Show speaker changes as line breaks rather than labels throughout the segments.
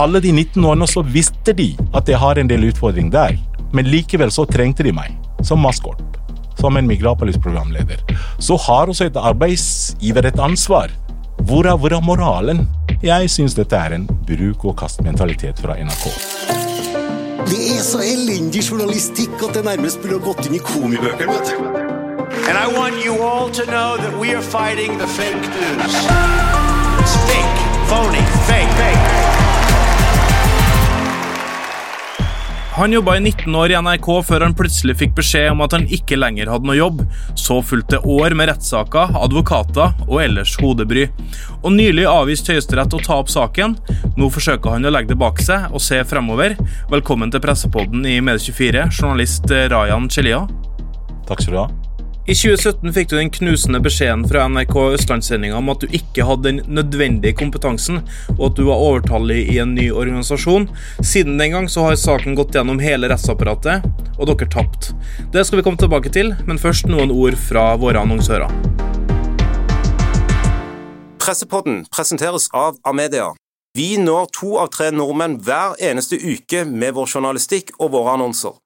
alle de 19 årene så visste de at jeg har en del utfordring der. Men likevel så trengte de meg som maskot. Som en Migrapolis-programleder. Så har også et arbeidsgiver et ansvar. Hvor er, hvor er moralen? Jeg syns dette er en bruk-og-kast-mentalitet fra NRK.
Det er så elendig journalistikk at det nærmest burde ha gått inn i komibøkene. vet du.
And I want you all to know that we are fighting the fake news. It's fake, phony, fake, fake.
Han jobba i 19 år i NRK før han plutselig fikk beskjed om at han ikke lenger hadde noe jobb. Så fulgte år med rettssaker, advokater og ellers hodebry. Og nylig avviste Høyesterett å ta opp saken. Nå forsøker han å legge det bak seg og se fremover. Velkommen til pressepodden i Medie24, journalist Rayan Chelia.
Takk skal du ha.
I 2017 fikk du den knusende beskjeden fra NRK Østlandssendinga om at du ikke hadde den nødvendige kompetansen, og at du var overtallig i en ny organisasjon. Siden den gang så har saken gått gjennom hele rettsapparatet, og dere tapt. Det skal vi komme tilbake til, men først noen ord fra våre annonsører.
Pressepodden presenteres av Amedia. Vi når to av tre nordmenn hver eneste uke med vår journalistikk og våre annonser.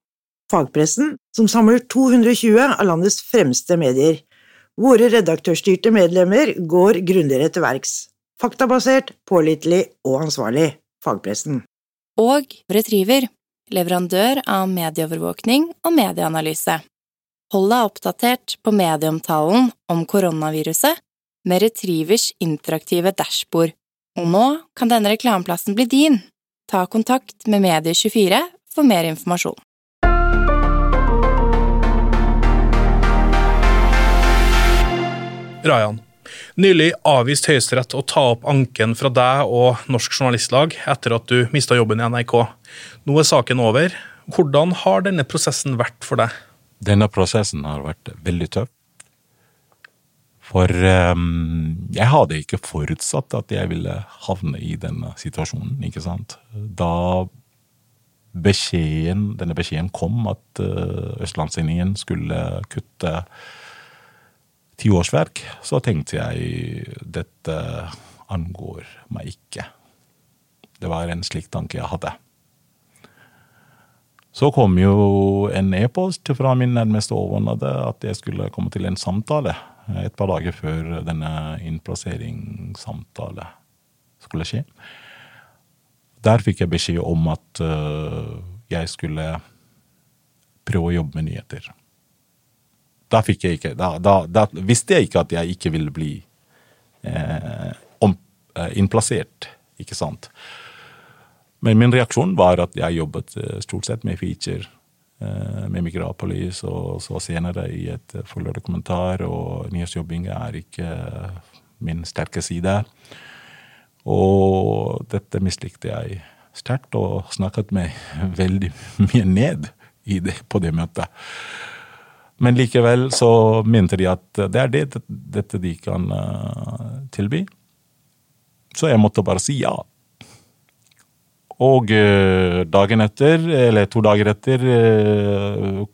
Fagpressen, som samler 220 av landets fremste medier. Våre redaktørstyrte medlemmer går grundigere til verks. Faktabasert, pålitelig og ansvarlig. Fagpressen.
Og Retriever, leverandør av medieovervåkning og medieanalyse. Hold deg oppdatert på medieomtalen om koronaviruset med Retrievers interaktive dashbord. Og nå kan denne reklameplassen bli din. Ta kontakt med Medie24 for mer informasjon.
Rayan. Nylig avviste Høyesterett å ta opp anken fra deg og Norsk Journalistlag etter at du mista jobben i NRK. Nå er saken over. Hvordan har denne prosessen vært for deg?
Denne prosessen har vært veldig tøff. For um, jeg hadde ikke forutsatt at jeg ville havne i denne situasjonen, ikke sant. Da beskjeden, denne beskjeden kom at uh, Østlandssendingen skulle kutte ti årsverk, så tenkte jeg dette angår meg ikke. Det var en slik tanke jeg hadde. Så kom jo en e-post fra min nærmeste overordnede at jeg skulle komme til en samtale et par dager før denne innplasseringssamtale skulle skje. Der fikk jeg beskjed om at uh, jeg skulle prøve å jobbe med nyheter. Da, fikk jeg ikke, da, da, da visste jeg ikke at jeg ikke ville bli eh, om, eh, innplassert, ikke sant. Men min reaksjon var at jeg jobbet eh, stort sett med feature eh, med Migrapolis, og så senere i et fullere kommentar, og nyhetsjobbing er ikke min sterke side. Og dette mislikte jeg sterkt, og snakket meg veldig mye ned det, på det møtet. Men likevel så mente de at det er det, dette de kan uh, tilby. Så jeg måtte bare si ja. Og uh, dagen etter, eller to dager etter, uh,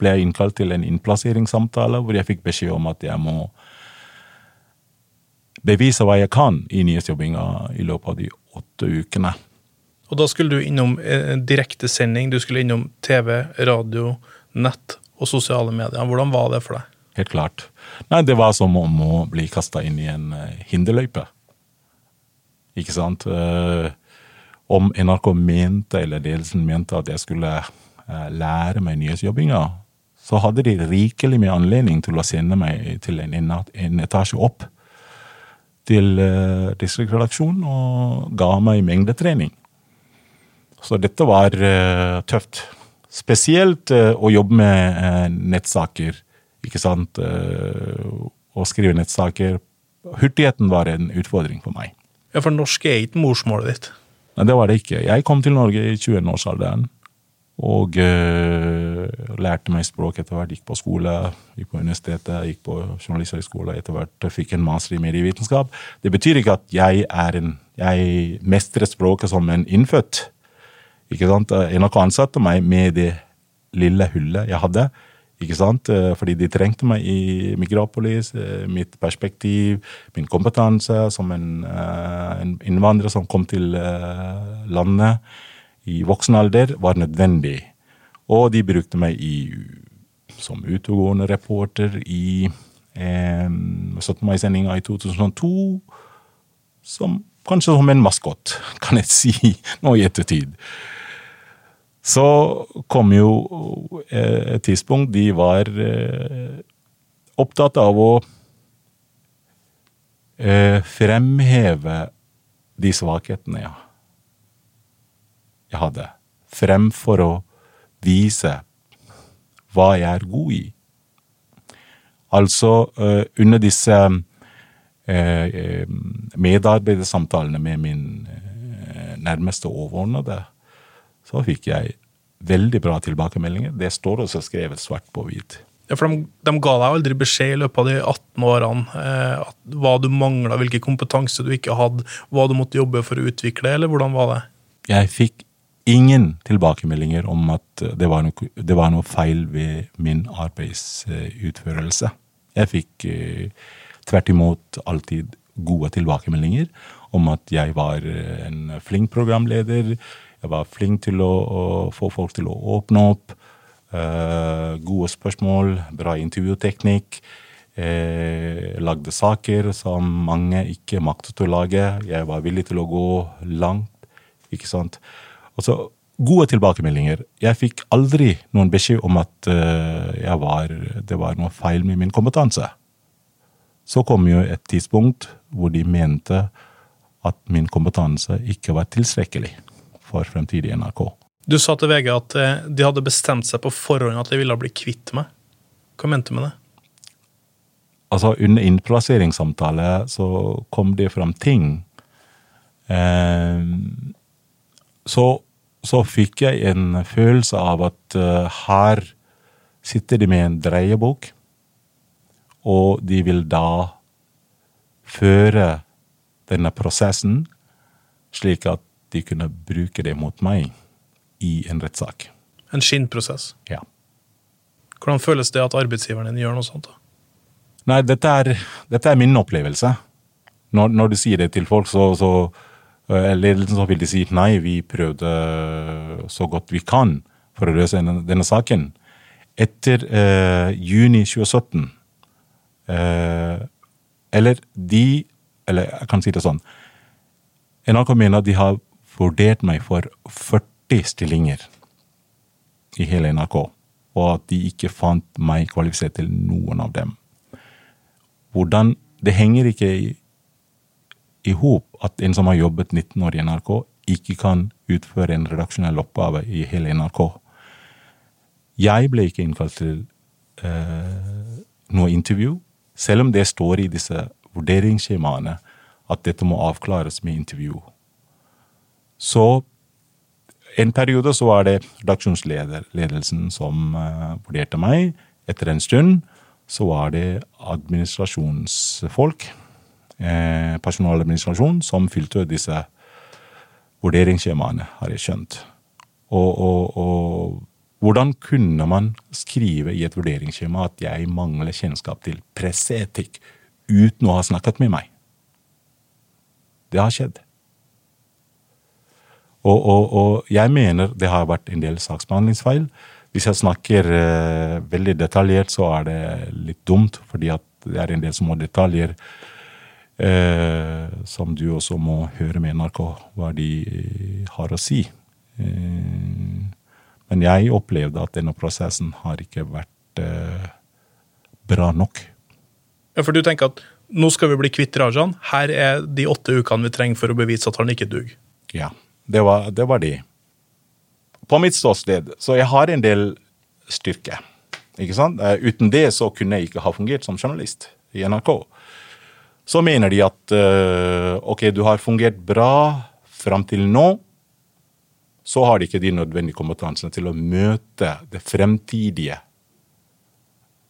ble jeg innkalt til en innplasseringssamtale hvor jeg fikk beskjed om at jeg må bevise hva jeg kan i nyhetsjobbinga i løpet av de åtte ukene.
Og da skulle du innom eh, direktesending, du skulle innom TV, radio, nett og sosiale medier. Hvordan var det for deg?
Helt klart. Nei, det var som om å bli kasta inn i en uh, hinderløype. Ikke sant? Uh, om NRK mente, eller ledelsen mente, at jeg skulle uh, lære meg nyhetsjobbinga, så hadde de rikelig med anledning til å sende meg til en, en etasje opp til distriktsredaksjonen og ga meg mengdetrening. Så dette var tøft. Spesielt uh, å jobbe med uh, nettsaker, ikke sant. Uh, å skrive nettsaker. Hurtigheten var en utfordring for meg.
Ja, For norsk er ikke morsmålet ditt?
Nei, det var det ikke. Jeg kom til Norge i 21-årsalderen. Og lærte meg språk etter hvert. Gikk på skole, gikk på universitetet, gikk på journalisthøgskole. Etter hvert fikk en master i medievitenskap. Det betyr ikke at jeg er en Jeg mestrer språket som en innfødt. Ikke sant? NRK ansatte meg med det lille hullet jeg hadde Ikke sant? Eh, Fordi de trengte meg i Migrapolis. eh, Mitt perspektiv, min kompetanse som en, eh, en innvandrer som kom til eh, landet i voksen alder, var nødvendig. Og de brukte meg i, som utegående reporter i eh, 17. mai-sendinga i 2002. Som, kanskje som en maskot, kan jeg si nå i ettertid. Så kom jo eh, et tidspunkt de var eh, opptatt av å eh, fremheve de svakhetene jeg, jeg hadde, fremfor å vise hva jeg er god i. Altså, under disse medarbeidersamtalene med min nærmeste overordnede, så fikk jeg veldig bra tilbakemeldinger. Det står også skrevet svart på hvit.
Ja, for de, de ga deg aldri beskjed i løpet av de 18 årene eh, hva du mangla, hvilken kompetanse du ikke hadde, hva du måtte jobbe for å utvikle, eller hvordan var det?
Jeg fikk ingen tilbakemeldinger om at det var noe, det var noe feil ved min arbeidsutførelse. Jeg fikk eh, tvert imot alltid gode tilbakemeldinger om at jeg var eh, en flink programleder. Jeg var flink til å, å få folk til å åpne opp. eh, gode spørsmål, bra intervjuteknikk. Eh, lagde saker som mange ikke maktet å lage. Jeg var villig til å gå langt. Ikke sant? Og så gode tilbakemeldinger. Jeg fikk aldri noen beskjed om at jeg var, det var noe feil med min kompetanse. Så kom jo et tidspunkt hvor de mente at min kompetanse ikke var tilstrekkelig for fremtidig NRK.
Du sa til VG at eh, de hadde bestemt seg på forhånd at de ville bli kvitt meg. Hva mente du med det?
altså under innplasseringssamtale så kom det fram ting. Eh, så, så fikk jeg en følelse av at eh, her sitter de med en dreiebok, og de vil da føre denne prosessen slik at de kunne bruke det mot meg i en rettssak.
En skinnprosess.
Ja.
Hvordan føles det at arbeidsgiveren din gjør noe sånt? da?
Nei, dette er, dette er min opplevelse. Når, når du sier det til folk, så, så eller så vil de si nei, vi prøvde så godt vi kan for å løse denne, denne saken. Etter eh, juni 2017 eh, Eller de Eller jeg kan si det sånn. NRK mener de har vurdert meg for 40 stillinger i hele NRK, og at de ikke fant meg kvalifisert til noen av dem hvordan Det henger ikke i, hop at en som har jobbet 19 år i NRK, ikke kan utføre en redaksjonell oppgave i hele NRK. Jeg ble ikke innkalt til eh, noe intervju, selv om det står i disse vurderingsskjemaene at dette må avklares med intervju. Så en periode så var det redaksjonsledelsen som eh, vurderte meg. Etter en stund så var det administrasjonsfolk, eh, personaladministrasjon, som fylte disse vurderingsskjemaene, har jeg skjønt. Og, og, og hvordan kunne man skrive i et vurderingsskjema at jeg mangler kjennskap til presseetikk uten å ha snakket med meg? Det har skjedd. Og, og, og jeg mener det har vært en del saksbehandlingsfeil. Hvis jeg snakker eh, veldig detaljert, så er det litt dumt, fordi det er en del små detaljer eh, som du også må høre med NRK hva de eh, har å si. Eh, men jeg opplevde at denne prosessen har ikke vært eh, bra nok.
Ja, For du tenker at nå skal vi bli kvitt Rajan. Her er de åtte ukene vi trenger for å bevise at han ikke duger.
Ja, det var, det var de. På mitt ståsted, så jeg har en del styrke. Ikke sant? Eh, uten det så kunne jeg ikke ha fungert som journalist i NRK. Så mener de at eh, ok, du har fungert bra fram til nå, så har de ikke de nødvendige kompetansene til å møte det fremtidige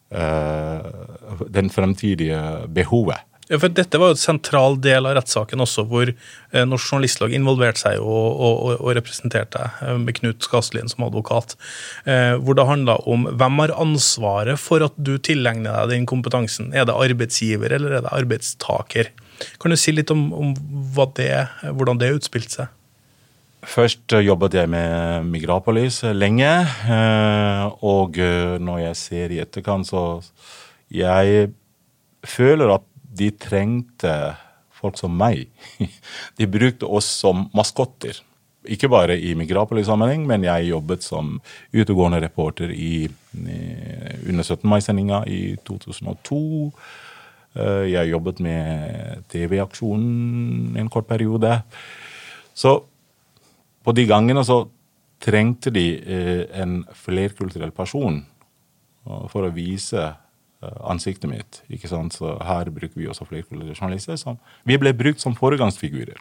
eh, Den fremtidige behovet
Ja, for Dette var jo et sentral del av rettssaken også, hvor eh, Norsk Journalistlag involverte seg og, og, og representerte eh, med Knut Skaslien som advokat. Eh, hvor det handla om hvem har ansvaret for at du tilegner deg den kompetansen. Er det arbeidsgiver eller er det arbeidstaker? Kan du si litt om, om det, hvordan det utspilte seg?
Først jobbet jeg med Migrapolis lenge, og når jeg ser i etterkant, så jeg føler at de trengte folk som meg. De brukte oss som maskotter. Ikke bare i Migrapolis-sammenheng, men jeg jobbet som utegående reporter i, under 17. mai-sendinga i 2002. Eh, jeg jobbet med TV-aksjonen en kort periode. Så på de gangene så trengte de eh, en flerkulturell person eh, for å vise Eh, ansiktet mitt. ikke sant? Så her bruker vi også flerkulturelle journalister. Som, vi ble brukt som foregangsfigurer.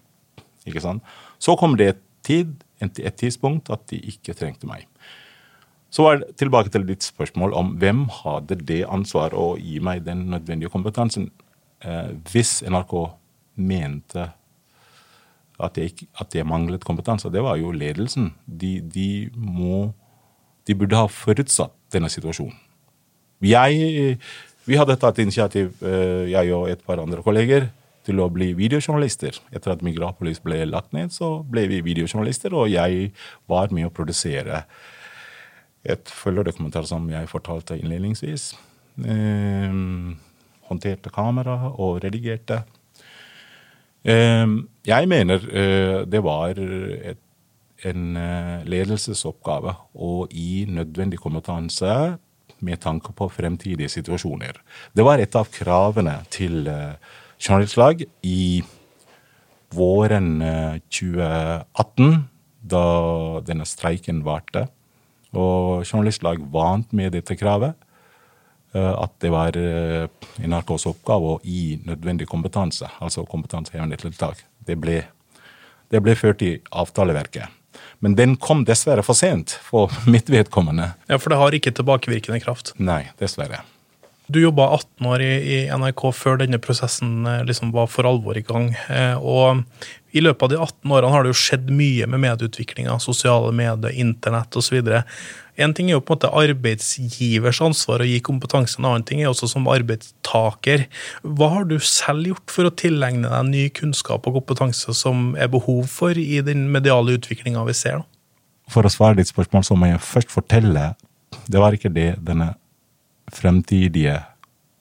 ikke sant? Så kom det et, tid, et tidspunkt at de ikke trengte meg. Så var det tilbake til ditt spørsmål om hvem hadde det ansvar å gi meg den nødvendige kompetansen eh, hvis NRK mente at jeg, at jeg, manglet kompetanse. Det var jo ledelsen. De, de, må, de burde ha forutsatt denne situasjonen. Jeg, vi hadde tatt initiativ, eh, jeg og et par andre kolleger, til å bli videojournalister. Etter at Migrapolis ble lagt ned, så ble vi videojournalister, og jeg var med å produsere et følgerdokumentar som jeg fortalte innledningsvis. Eh, håndterte kamera og redigerte. Eh, jeg mener eh, det var et, en eh, ledelsesoppgave å gi nødvendig kompetanse med tanke på fremtidige situasjoner. Det var et av kravene til uh, journalistlag i våren 2018, eh, da denne streiken varte. Og journalistlag vant med dette kravet. Uh, at det var NRKs oppgave å gi nødvendig kompetanse, altså kompetansehevende tiltak. Det ble, det ble ført i avtaleverket. Men den kom dessverre for sent for mitt vedkommende.
Ja, For det har ikke tilbakevirkende kraft?
Nei, dessverre.
Du jobba 18 år i, i, NRK før denne prosessen eh, liksom var for alvor i gang. Eh, og i løpet av de 18 årene har det jo skjedd mye med medieutviklinga, sosiale medier, internett osv. En ting er jo på en måte arbeidsgivers ansvar å gi kompetanse, en annen ting er også som arbeidstaker. Hva har du selv gjort for å tilegne deg ny kunnskap og kompetanse som er behov for i den mediale utviklinga vi ser?
For å svare ditt spørsmål, så må jeg først fortelle det var ikke det denne fremtidige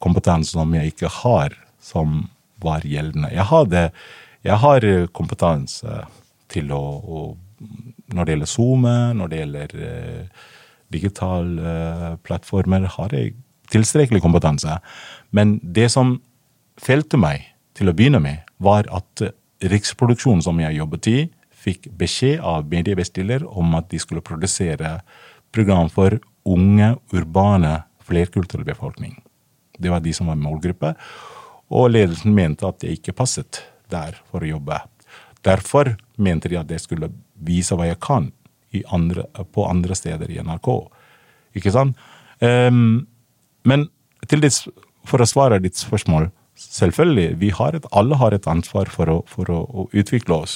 kompetansen som jeg ikke har, som var gjeldende. Jeg, hadde, jeg har kompetanse til å, å, Når det gjelder SoMe, når det gjelder eh, digitale uh, plattformer har jeg tilstrekkelig kompetanse. Men det som felte meg til å begynne med, var at Riksproduksjonen som jeg jobbet i, fikk beskjed av mediebestiller om at de skulle produsere program for unge, urbane, flerkulturell befolkning. Det var de som var målgruppe. Og ledelsen mente at jeg ikke passet der for å jobbe. Derfor mente de at jeg skulle vise hva jeg kan andre, på andre steder i NRK. Ikke sant? Um, men ditt, for å svare ditt spørsmål Selvfølgelig, har et, alle har et ansvar for å, for å, å utvikle oss.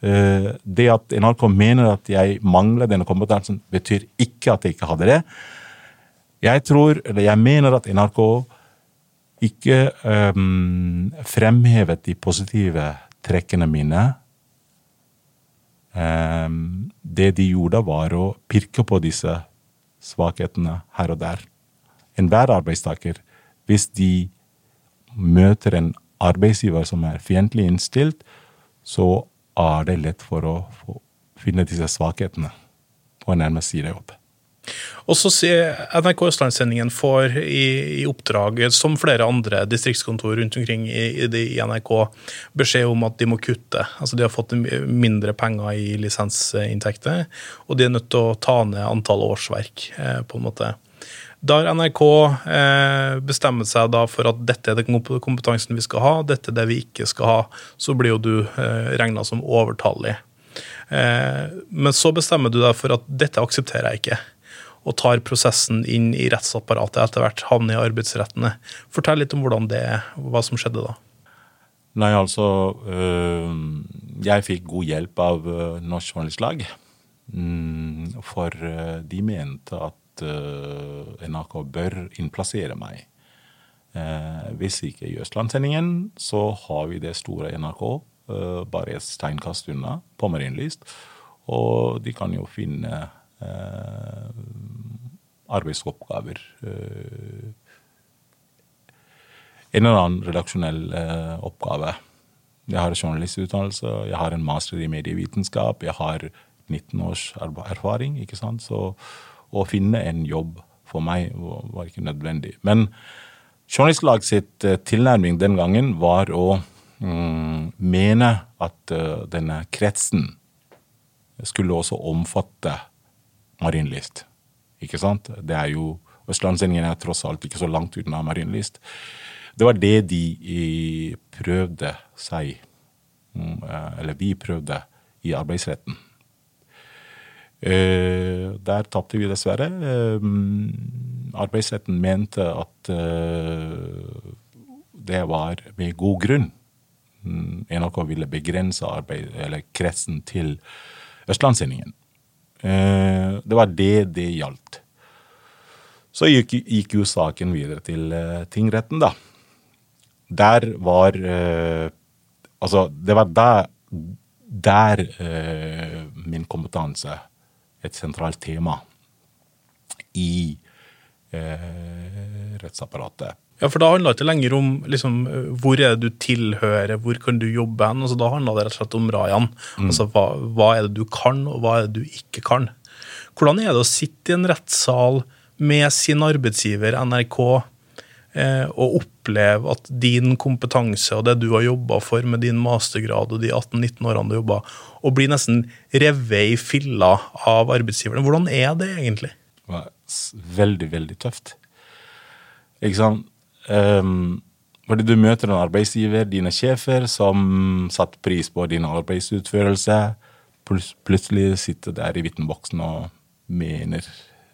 Uh, det at NRK mener at jeg mangler denne kompetansen, betyr ikke at jeg ikke hadde det. Jeg tror, eller jeg mener at NRK ikke um, fremhevet de positive trekkene mine det de gjorde, var å pirke på disse svakhetene her og der. Enhver arbeidstaker, hvis de møter en arbeidsgiver som er fiendtlig innstilt, så er det lett for å finne disse svakhetene og nærmest si det opp.
Og så sier NRK Østlandssendingen får i, i, oppdrag, som flere andre distriktskontor rundt omkring i, i, NRK, beskjed om at de må kutte. Altså De har fått mindre penger i lisensinntekter, og de er nødt til å ta ned antall årsverk. Eh, på en måte. Da har NRK eh, bestemt seg for at dette er den kompetansen vi skal ha, dette er det vi ikke skal ha. Så blir jo du eh, regna som overtallig. Eh, men så bestemmer du deg for at dette aksepterer jeg ikke og tar prosessen inn i rettsapparatet etter hvert, havner i arbeidsrettene. Fortell litt om hvordan det, hva som skjedde da.
Nei, altså øh, Jeg fikk god hjelp av øh, Norsk Journalistlag. Mm, for øh, de mente at øh, NRK bør innplassere meg. Eh, hvis ikke i Østlandssendingen, så har vi det store NRK øh, bare et steinkast unna, på Marienlyst. Og de kan jo finne arbeidsoppgaver. øh, en eller annen redaksjonell eh, oppgave. Jeg har journalistutdannelse, jeg har en master i medievitenskap, jeg har 19 års erfaring. ikke sant? Så å finne en jobb for meg var, ikke nødvendig. Men Journalistlag sitt eh, tilnærming den gangen var å mm, mene at uh, denne kretsen skulle også omfatte Marienlyst. Ikke sant? Det er jo Østlandssendingen er tross alt ikke så langt unna Marienlyst. Det var det de prøvde seg mm, eh, Eller vi prøvde i arbeidsretten. Eh, der tapte vi dessverre. Eh, arbeidsretten mente at det var med god grunn. Mm, NRK ville begrense arbeid, kretsen til Østlandssendingen. Eh, det var det det gjaldt. Så gikk, gikk jo saken videre til eh, tingretten, da. Der var eh, Altså, det var der, der min kompetanse et sentralt tema i rettsapparatet.
Ja, for da handla det ikke lenger om liksom, hvor er det du tilhører, hvor kan du jobbe hen. Altså, da handla det rett og slett om Rayan. Altså, hva, hva er det du kan, og hva er det du ikke kan. Hvordan er det å sitte i en rettssal med sin arbeidsgiver, NRK, eh, og oppleve at din kompetanse og det du har jobba for med din mastergrad og de 18-19 årene du jobba, og bli nesten revet i filla av arbeidsgiverne? Hvordan er det egentlig?
Det var veldig, veldig tøft. Ikke sant? Um, fordi du møter en arbeidsgiver, dine sjefer, som satte pris på din arbeidsutførelse. Plut plutselig sitter der i vitneboksen og mener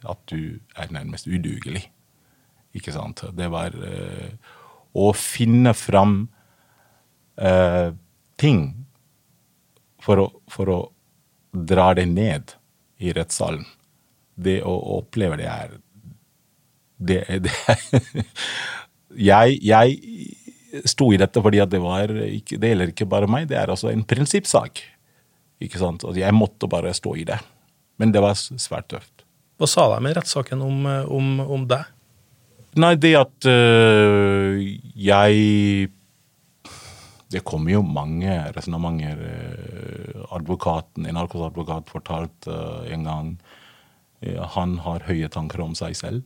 at du er nærmest udugelig. Ikke sant? Det var uh, å finne fram uh, ting for å, for å dra det ned i rettssalen. Det å oppleve det er Det, det jeg, jeg sto i dette fordi at det var ikke, Det gjelder ikke bare meg, det er altså en prinsippsak. Ikke sant? Og jeg måtte bare stå i det. Men det var svært tøft.
Hva sa de i rettssaken om, om, om deg?
Nei, det at øh, jeg Det kommer jo mange resonnementer. øh, advokaten, NRKs advokat fortalte øh, en gang øh, han har høye tanker om seg selv.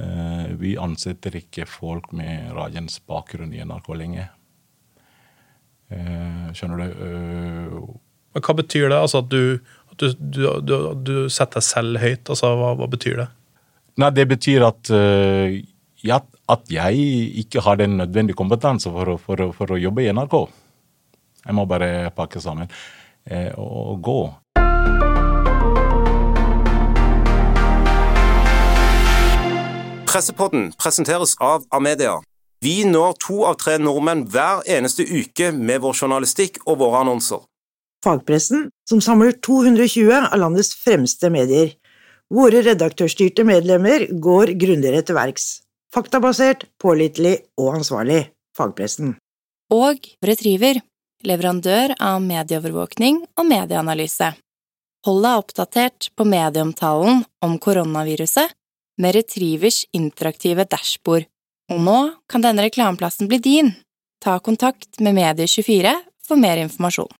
Eh, vi ansetter ikke folk med Rajens bakgrunn i NRK lenger. Eh, skjønner du? Eh,
Men hva betyr det? Altså at du, du, du, du, du setter deg selv høyt? Altså, hva, hva betyr det?
Nei, det betyr at, ja, at jeg ikke har den nødvendige kompetanse for, for, for å jobbe i NRK. Jeg må bare pakke sammen eh, og gå.
Pressepodden presenteres av Amedia. Vi når to av tre nordmenn hver eneste uke med vår journalistikk og våre annonser.
Fagpressen, som samler 220 av landets fremste medier. Våre redaktørstyrte medlemmer går grundigere til verks. Faktabasert, pålitelig og ansvarlig. Fagpressen.
Og Retriever, leverandør av medieovervåkning og medieanalyse. Hold deg oppdatert på medieomtalen om koronaviruset med Retrievers interaktive dashbord. Og nå kan denne reklameplassen bli din. Ta kontakt med Medie24 for mer informasjon.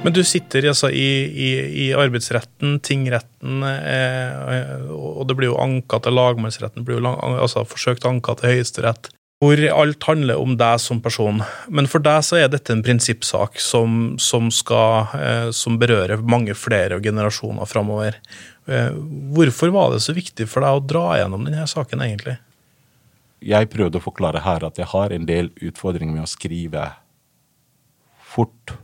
Men du sitter altså i, i, i arbeidsretten, tingretten, eh, og det blir jo anka til lagmannsretten, blir jo lang, altså forsøkt anka til Høyesterett, hvor alt handler om deg som person. Men for deg så er dette en prinsippsak som, som, skal, eh, som berører mange flere generasjoner framover. Eh, hvorfor var det så viktig for deg å dra gjennom denne saken, egentlig?
Jeg prøvde å forklare her at jeg har en del utfordringer med å skrive fort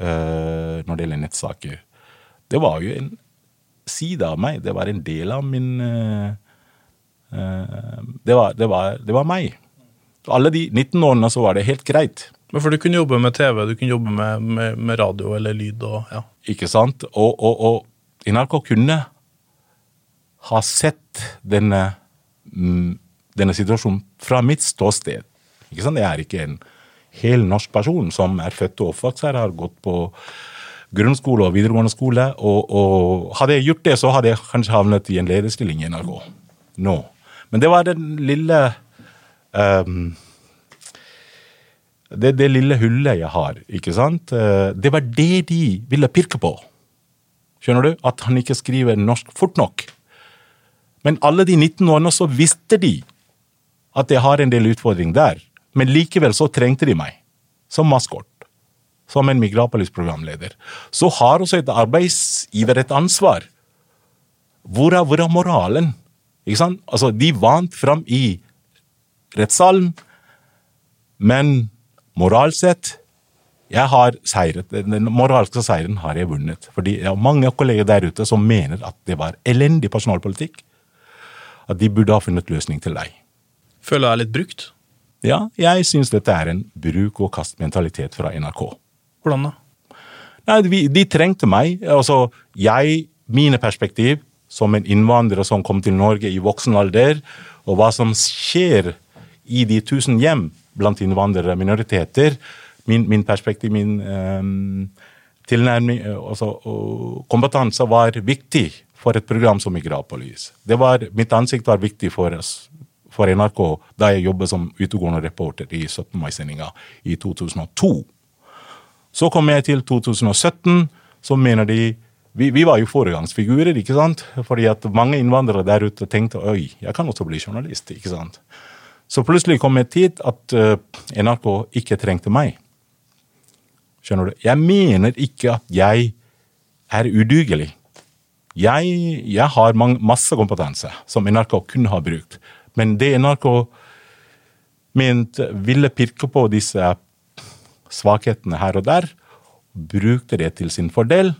eh, når det gjelder nettsaker. Det var jo en side av meg, det var en del av min, Eh, det, var, det, var, det var meg. Alle de 19 årene så var det helt greit.
Men For du kunne jobbe med TV, du kunne jobbe med, med, med radio eller lyd og ja.
Ikke sant? Og, og, og NRK kunne ha sett denne, mm, denne situasjonen fra mitt ståsted. Ikke sant? Jeg er ikke en hel norsk person som er født og oppvokst her, har gått på grunnskole og videregående skole. Og, og, hadde jeg gjort det, så hadde jeg kanskje havnet i en lederstilling i NRK nå. Men det var den lille um, det, det lille hullet jeg har, ikke sant. Eh, det var det de ville pirke på. Skjønner du? At han ikke skriver norsk fort nok. Men alle de 19 årene så visste de at jeg har en del utfordring der. Men likevel så trengte de meg. Som maskot. Som en Migrapolis-programleder. Så har også et arbeidsgiver et ansvar. Hvor er, hvor er moralen? Ikke sant? Altså, de vant fram i rettssalen, men moralt sett jeg har seiret, Den moralske seieren har jeg vunnet. Fordi jeg har mange kolleger der ute som mener at det var elendig personalpolitikk. At de burde ha funnet løsning til deg.
Føler jeg er litt brukt?
Ja, jeg syns dette er en bruk-og-kast-mentalitet fra NRK.
Hvordan da?
Nei, de, de trengte meg. Altså, jeg, mine perspektiv som en innvandrer som kom til Norge i voksen alder, og hva som skjer i de tusen hjem blant innvandrere og minoriteter. Min, min, perspektiv, min um, tilnærming altså, kompetanse var viktig for et program som Migrapolis. Det mitt ansikt var viktig for, oss, for NRK da jeg jobbet som utegående reporter i 17. mai-sendinga i 2002. Så kom jeg til 2017, så mener de vi, vi, var jo foregangsfigurer, ikke sant? Fordi at mange innvandrere der ute tenkte oi, jeg kan også bli journalist. ikke sant? Så plutselig kom en tid at uh, NRK ikke trengte meg. Skjønner du? Jeg mener ikke at jeg er udugelig. Jeg, jeg har mange, masse kompetanse som NRK kunne ha brukt. Men det NRK mente ville pirke på disse svakhetene her og der, brukte det til sin fordel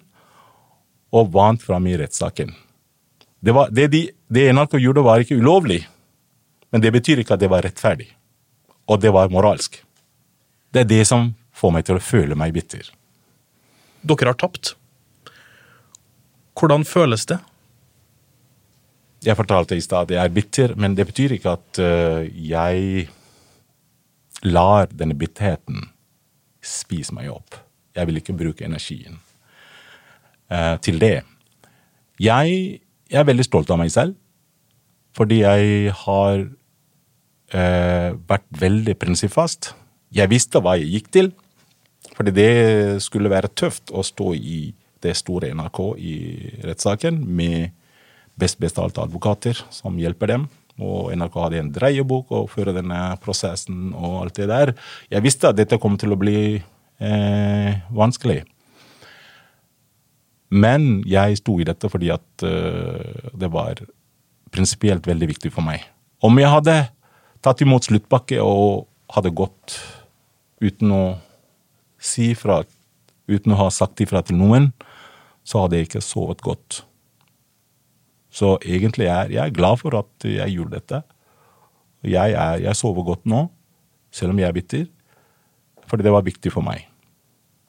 og vant fram i rettssaken. Det, var, det, de, det NRK gjorde, var ikke ulovlig, men det betyr ikke at det var rettferdig. Og det var moralsk. Det er det som får meg til å føle meg bitter.
Dere har tapt. Hvordan føles det?
Jeg fortalte i stad at jeg er bitter, men det betyr ikke at uh, jeg lar denne bitterheten spise meg opp. Jeg vil ikke bruke energien uh, til det. Jeg, jeg, er veldig stolt av meg selv, fordi jeg har eh, vært veldig prinsippfast. Jeg visste hva jeg gikk til, fordi det skulle være tøft å stå i det store NRK i rettssaken med best bestalte advokater som hjelper dem. Og NRK hadde en dreiebok å føre denne prosessen og alt det der. Jeg visste at dette kom til å bli eh, vanskelig. Men jeg sto i dette fordi at uh, det var prinsipielt veldig viktig for meg. Om jeg hadde tatt imot sluttpakke og hadde gått uten å si fra, uten å ha sagt ifra til noen, så hadde jeg ikke sovet godt. Så egentlig er jeg glad for at jeg gjorde dette. Jeg, er, jeg sover godt nå, selv om jeg er bitter, fordi det var viktig for meg.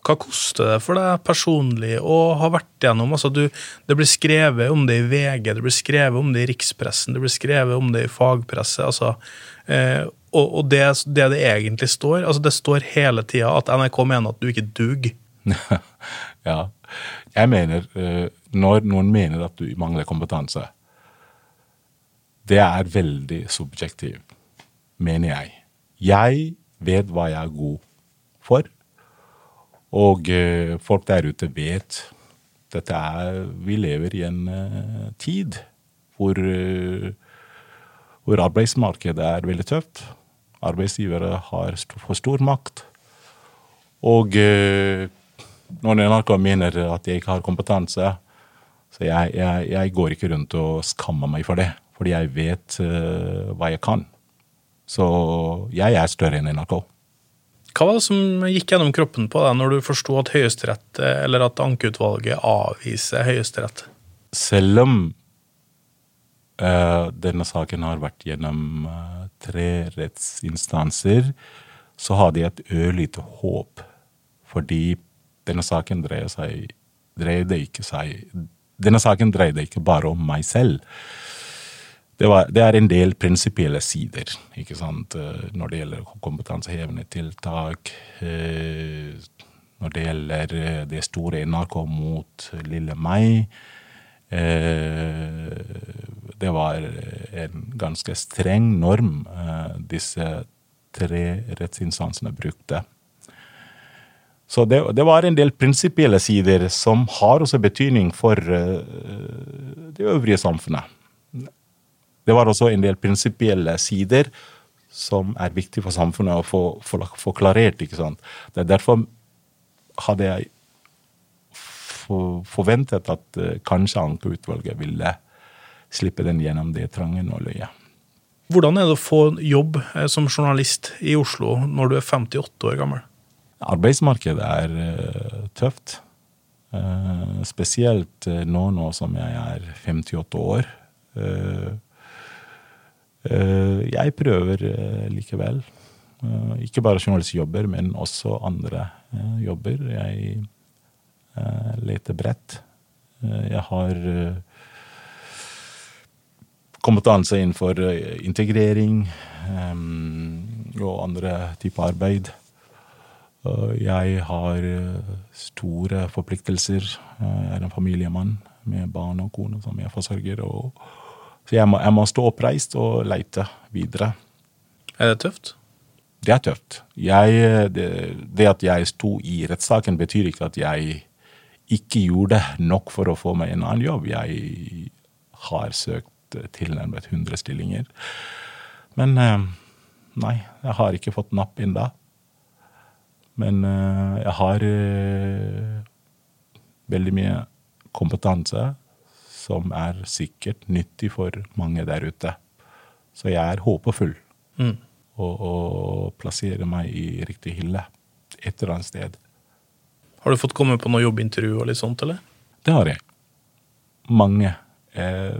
Hva koster det for deg personlig å ha vært gjennom altså du, Det blir skrevet om det i VG, det blir skrevet om det i rikspressen, det blir skrevet om det i fagpresse. altså eh, Og, og det, det, det egentlig står altså Det står hele tida at NRK mener at du ikke duger.
ja. Jeg mener, eh, når noen mener at du mangler kompetanse, det er veldig subjektivt, mener jeg. Jeg vet hva jeg er god for, og eh, folk der ute vet. Dette er Vi lever i en uh, tid hvor, uh, hvor arbeidsmarkedet er veldig tøft. Arbeidsgivere har for stor makt. Og når NRK mener at jeg ikke har kompetanse, så jeg, jeg, jeg, går ikke rundt og skammer meg for det. Fordi jeg vet uh, hva jeg kan. Så jeg er større enn NRK.
Hva var det som gikk gjennom kroppen på deg når du forsto at Høyesterett, eller at ankeutvalget avviser Høyesterett?
Selv om uh, denne saken har vært gjennom uh, tre rettsinstanser. Så hadde jeg et ørlite håp, fordi denne saken dreier seg dreide ikke seg Denne saken dreide ikke bare om meg selv. Det, var, det er en del prinsipielle sider ikke sant? eh, når det gjelder kompetansehevende tiltak. eh, Når det gjelder eh, det store NRK mot lille meg. Det var en ganske streng norm disse tre rettsinstansene brukte. Så det, det var en del prinsipielle sider som har også betydning for det øvrige samfunnet. Det var også en del prinsipielle sider som er viktig for samfunnet å få, få, få klarert. ikke sant? Det er derfor hadde jeg for, forventet at eh, kanskje ankeutvalget ville slippe den gjennom det trange nåløyet.
Hvordan er det å få jobb eh, som journalist i Oslo når du er 58 år gammel?
Arbeidsmarkedet er eh, tøft. Spesielt nå, nå som jeg er 58 år. Eh, jeg prøver eh, likevel. Eh, ikke bare journalistjobber, men også andre eh, jobber. Jeg eh, leter bredt. Eh, jeg har eh, kompetanse innenfor eh, integrering eh, og andre typer arbeid. Jeg har eh, store forpliktelser. Jeg er en familiemann med barn og kone som jeg forsørger. Og, så jeg må, jeg må stå oppreist og leite videre.
Er det tøft?
Det er tøft. Jeg, det, det at jeg sto i rettssaken, betyr ikke at jeg ikke gjorde nok for å få meg en annen jobb. Jeg har søkt tilnærmet 100 stillinger. Men eh, nei, jeg har ikke fått napp ennå. Men eh, jeg har eh, veldig mye kompetanse som er sikkert nyttig for mange der ute. Så jeg er håpefull
Mm.
og, og plasserer meg i riktig hylle et eller annet sted.
Har du fått komme på noe jobbintervju og litt sånt, eller?
Det har jeg. Mange. Eh,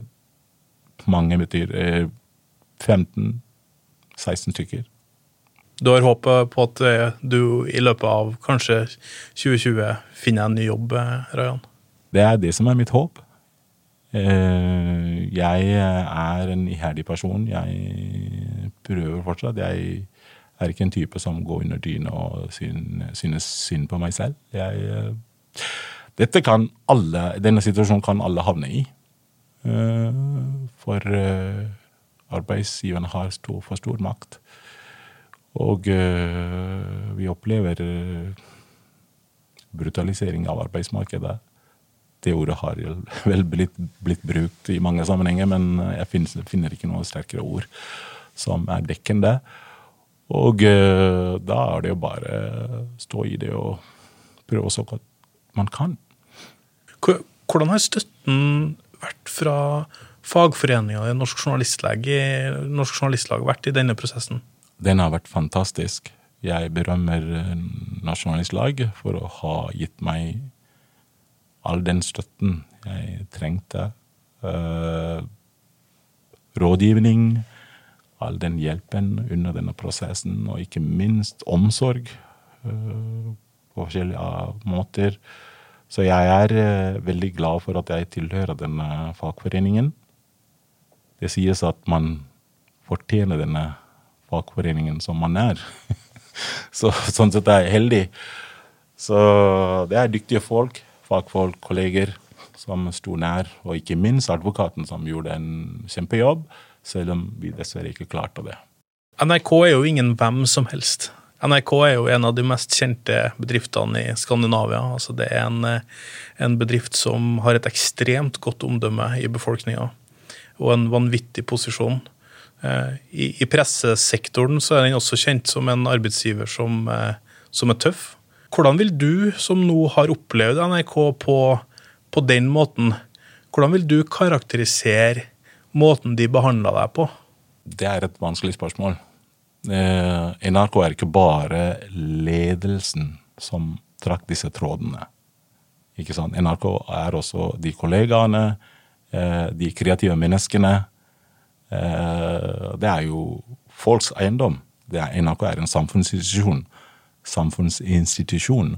mange betyr eh, 15-16 stykker.
Du har håpet på at eh, du i løpet av kanskje 2020 finner en ny jobb, eh, Rayan?
Det er det som er mitt håp. Eh, jeg er en iherdig person. Jeg prøver fortsatt. Jeg er ikke en type som går under dyna og synes synd på meg selv. Jeg, eh, dette kan alle, denne situasjonen kan alle havne i. Eh, For arbeidsgiverne har stor, for stor makt. Og vi opplever brutalisering av arbeidsmarkedet. Det ordet har vel blitt, blitt brukt i mange sammenhenger, men jeg finner, finner ikke noe sterkere ord som er dekkende. Og uh, da er det jo bare å stå i det og prøve så godt man kan.
Hvordan har støtten vært fra fagforeninga i Norsk Journalistlag, Norsk Journalistlag vært i denne prosessen?
Den har vært fantastisk. Jeg berømmer eh, Nasjonalistlag for å ha gitt meg all den støtten jeg trengte. Eh, rådgivning, all den hjelpen under denne prosessen, og ikke minst omsorg eh, på forskjellige måter. Så jeg er eh, veldig glad for at jeg tilhører denne fagforeningen. Det sies at man fortjener denne fagforeningen som man er. Så sånn sett er jeg heldig. Så det er dyktige folk, fagfolk, kolleger som sto nær, og ikke minst advokaten som gjorde en kjempejobb, selv om vi dessverre ikke klarte det.
NRK er jo ingen hvem som helst. NRK er jo en av de mest kjente bedriftene i Skandinavia. Altså det er en, eh, en bedrift som har et ekstremt godt omdømme i befolkninga, og en vanvittig posisjon. Eh, I, I pressesektoren så er den også kjent som en arbeidsgiver som, eh, som er tøff. Hvordan vil du, som nå har opplevd NRK på, på den måten, hvordan vil du karakterisere måten de behandla deg på?
Det er et vanskelig spørsmål. Eh, NRK er ikke bare ledelsen som trakk disse trådene. Ikke sant? NRK er også de kollegaene, eh, de kreative menneskene, Eh, det er jo folks eiendom. NRK er en samfunnsinstitusjon. Samfunnsinstitusjon.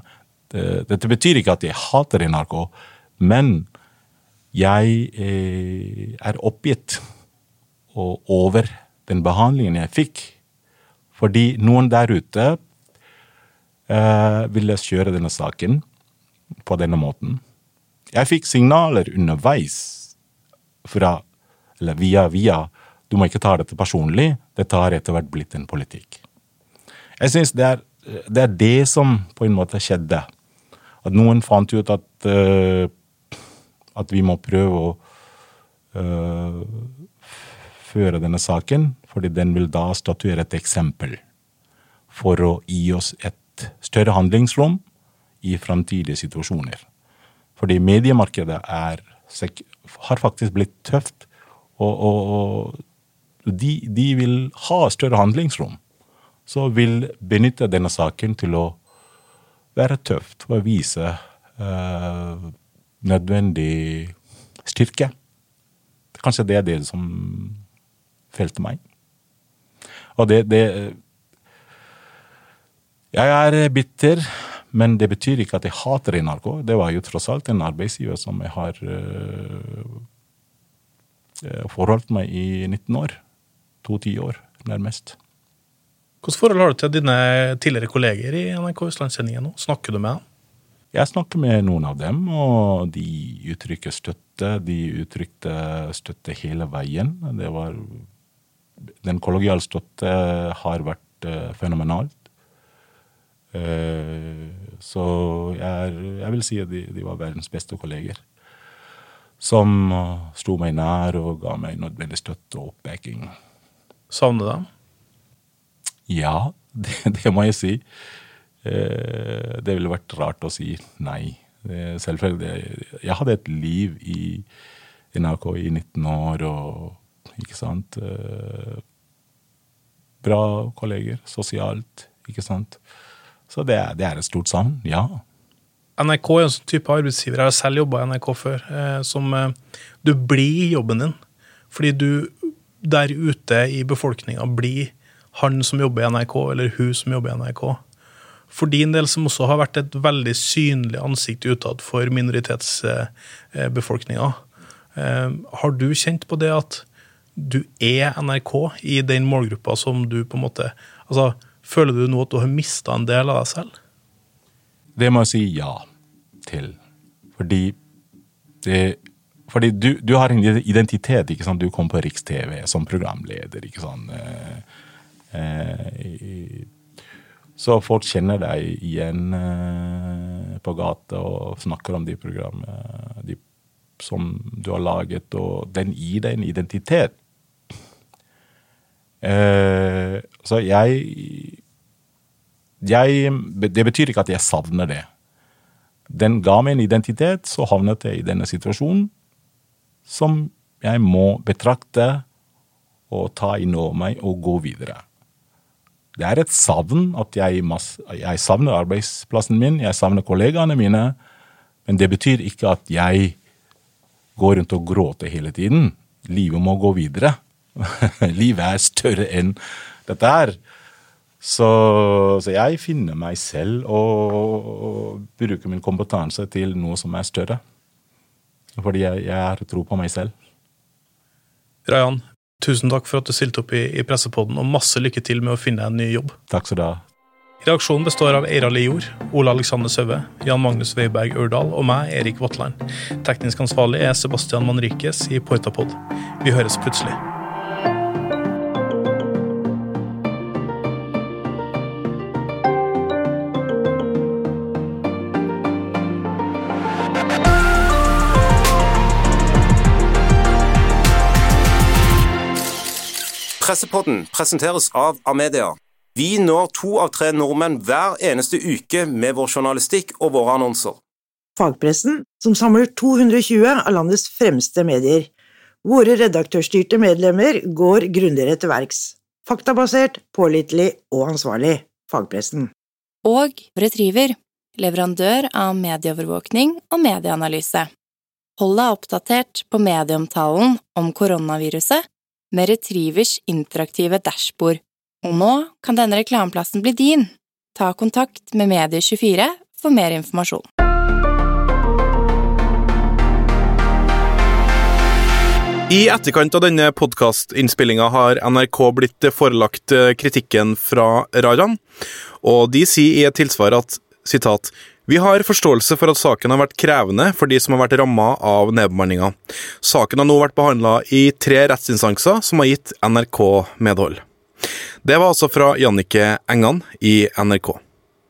Dette betyr ikke at jeg hater NRK, men jeg eh, er oppgitt over den behandlingen jeg fikk. Fordi noen der ute eh, ville kjøre denne saken på denne måten. Jeg fikk signaler underveis fra Eller via via. Du må ikke ta dette personlig. Dette har etter hvert blitt en politikk. Jeg syns det, det, er det som på en måte skjedde. At noen fant ut at, uh, at vi må prøve å uh, føre denne saken, fordi den vil da statuere et eksempel for å gi oss et større handlingsrom i framtidige situasjoner. Fordi mediemarkedet er, har faktisk blitt tøft, og, og, og de, de, vil ha større handlingsrom. Så vil benytte denne saken til å være tøft og vise eh, nødvendig styrke. Kanskje det er det som felte meg. Og det, det Jeg er bitter men det betyr ikke at jeg hater NRK. Det var jo tross alt en arbeidsgiver som jeg har eh, forholdt meg i 19 år. To-ti år, nærmest.
Hvilket forhold har du til dine tidligere kolleger i NRK Østlandssendingen nå? Snakker du med dem?
Jeg snakker med noen av dem, og de uttrykker støtte. De uttrykte støtte hele veien. Det var Den kollegiale støtte har vært uh, fenomenalt. Uh, så jeg, jeg, vil si at de, de, var verdens beste kolleger. Som sto meg nær og ga meg nødvendig støtte og oppbacking.
Savner dem?
Ja, det, det, må jeg si. Uh, det ville vært rart å si nei. Selvfølgelig. Jeg hadde et liv i NRK i 19 år og ikke sant uh, Bra kolleger. Sosialt, ikke sant. Så det, det er et stort savn, ja.
NRK er en sånn type arbeidsgiver, jeg har selv jobba i NRK før, eh, som eh, du blir i jobben din. Fordi du der ute i befolkninga blir han som jobber i NRK, eller hun som jobber i NRK. For din del, som også har vært et veldig synlig ansikt utad for minoritetsbefolkninga, eh, har du kjent på det at du er NRK i den målgruppa som du på en måte Altså, Føler du nå at du har mista en del av deg selv?
Det må jeg si ja til. Fordi det fordi du, du, har en identitet. ikke sant? Du kom på Riks-TV som programleder. ikke sant? Eh, så folk kjenner deg igjen eh, på gata og snakker om de programmene de, som du har laget, og den gir deg en identitet. Eh, så jeg, jeg Det betyr ikke at jeg savner det. Den ga meg en identitet, så havnet jeg i denne situasjonen som jeg må betrakte og ta inn over meg og gå videre. Det er et savn at jeg, jeg savner arbeidsplassen min, jeg savner kollegaene mine, men det betyr ikke at jeg går rundt og gråter hele tiden. Livet må gå videre. Livet er større enn dette her. Så, så, jeg finner meg selv og, og bruker min kompetanse til noe som er større. Fordi jeg, jeg har tro på meg selv.
Rayan, tusen takk for at du stilte opp i, i Pressepodden, og masse lykke til med å finne en ny jobb.
Takk skal du ha.
Reaksjonen består av Eira Jord, Ole Alexander Søve, Jan Magnus Weiberg Ørdal og meg, Erik Vatland. Teknisk ansvarlig er Sebastian Manrikes i Portapod. Vi høres plutselig.
Pressepodden presenteres av Amedia. Vi når to av tre nordmenn hver eneste uke med vår journalistikk og våre annonser.
Fagpressen, som samler 220 av landets fremste medier. Våre redaktørstyrte medlemmer går grundigere til verks. Faktabasert, pålitelig og ansvarlig. Fagpressen.
Og Retriever, leverandør av medieovervåkning og medieanalyse. Hold deg oppdatert på medieomtalen om koronaviruset med Retrievers interaktive dashbord. Og nå kan denne reklameplassen bli din. Ta kontakt med Medie24 for mer informasjon.
I etterkant av denne podkastinnspillinga har NRK blitt forelagt eh, kritikken fra Rajan, og de sier i et tilsvar at sitat, vi har forståelse for at saken har vært krevende for de som har vært ramma av nedbemanninga. Saken har nå vært behandla i tre rettsinstanser som har gitt NRK medhold. Det var altså fra Jannike Engan i NRK.